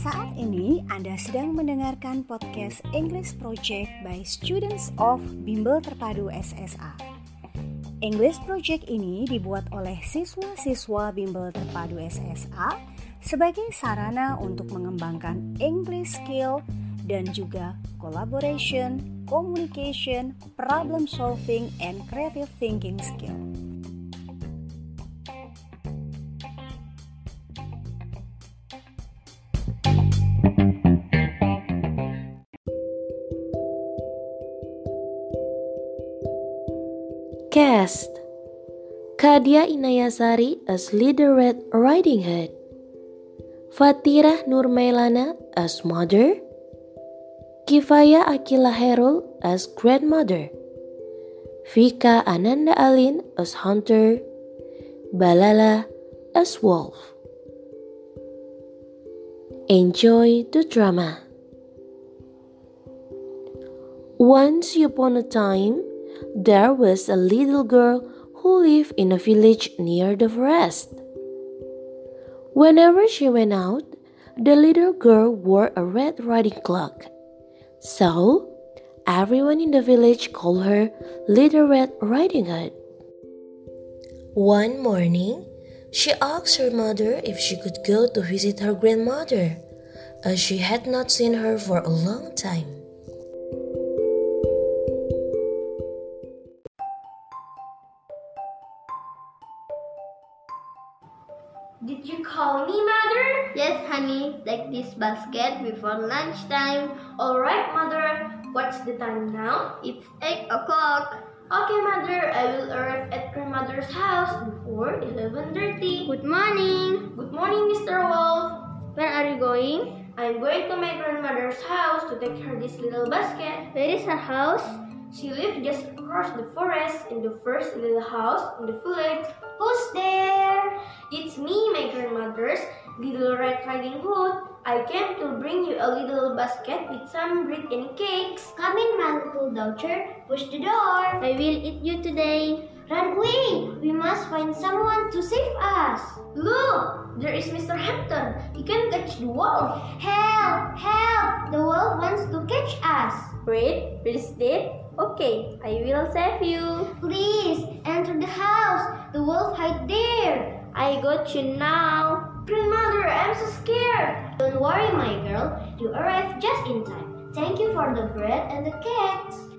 Anda sedang mendengarkan podcast English Project by Students of Bimbel Terpadu SSA. English Project ini dibuat oleh siswa-siswa Bimbel Terpadu SSA sebagai sarana untuk mengembangkan English skill dan juga collaboration, communication, problem solving, and creative thinking skill. Cast Kadia Inayasari as Leader Red Riding Hood. Fatirah Nurmailana as Mother. Kifaya Akila Herul as Grandmother. Vika Ananda Alin as Hunter. Balala as Wolf. Enjoy the drama. Once upon a time there was a little girl who lived in a village near the forest. Whenever she went out, the little girl wore a red riding cloak. So, everyone in the village called her Little Red Riding Hood. One morning, she asked her mother if she could go to visit her grandmother, as she had not seen her for a long time. Did you call me, Mother? Yes, honey, take this basket before lunchtime. Alright, Mother. What's the time now? It's 8 o'clock. Okay, Mother. I will arrive at grandmother's house before 11.30. Good morning. Good morning, Mr. Wolf. Where are you going? I'm going to my grandmother's house to take her this little basket. Where is her house? She lives just across the forest in the first little house in the village. Who's there? It's me, my grandmother's little red riding hood. I came to bring you a little basket with some bread and cakes. Come in, my little daughter. Push the door. I will eat you today. Run away! We must find someone to save us. Look, there is Mr. Hampton. He can catch the wolf. Help! Help! The wolf wants to catch us. Wait, is dead. Okay, I will save you. Please, enter the house. The wolf hide there. I got you now. Grandmother, I'm so scared. Don't worry, my girl. You arrived just in time. Thank you for the bread and the cakes.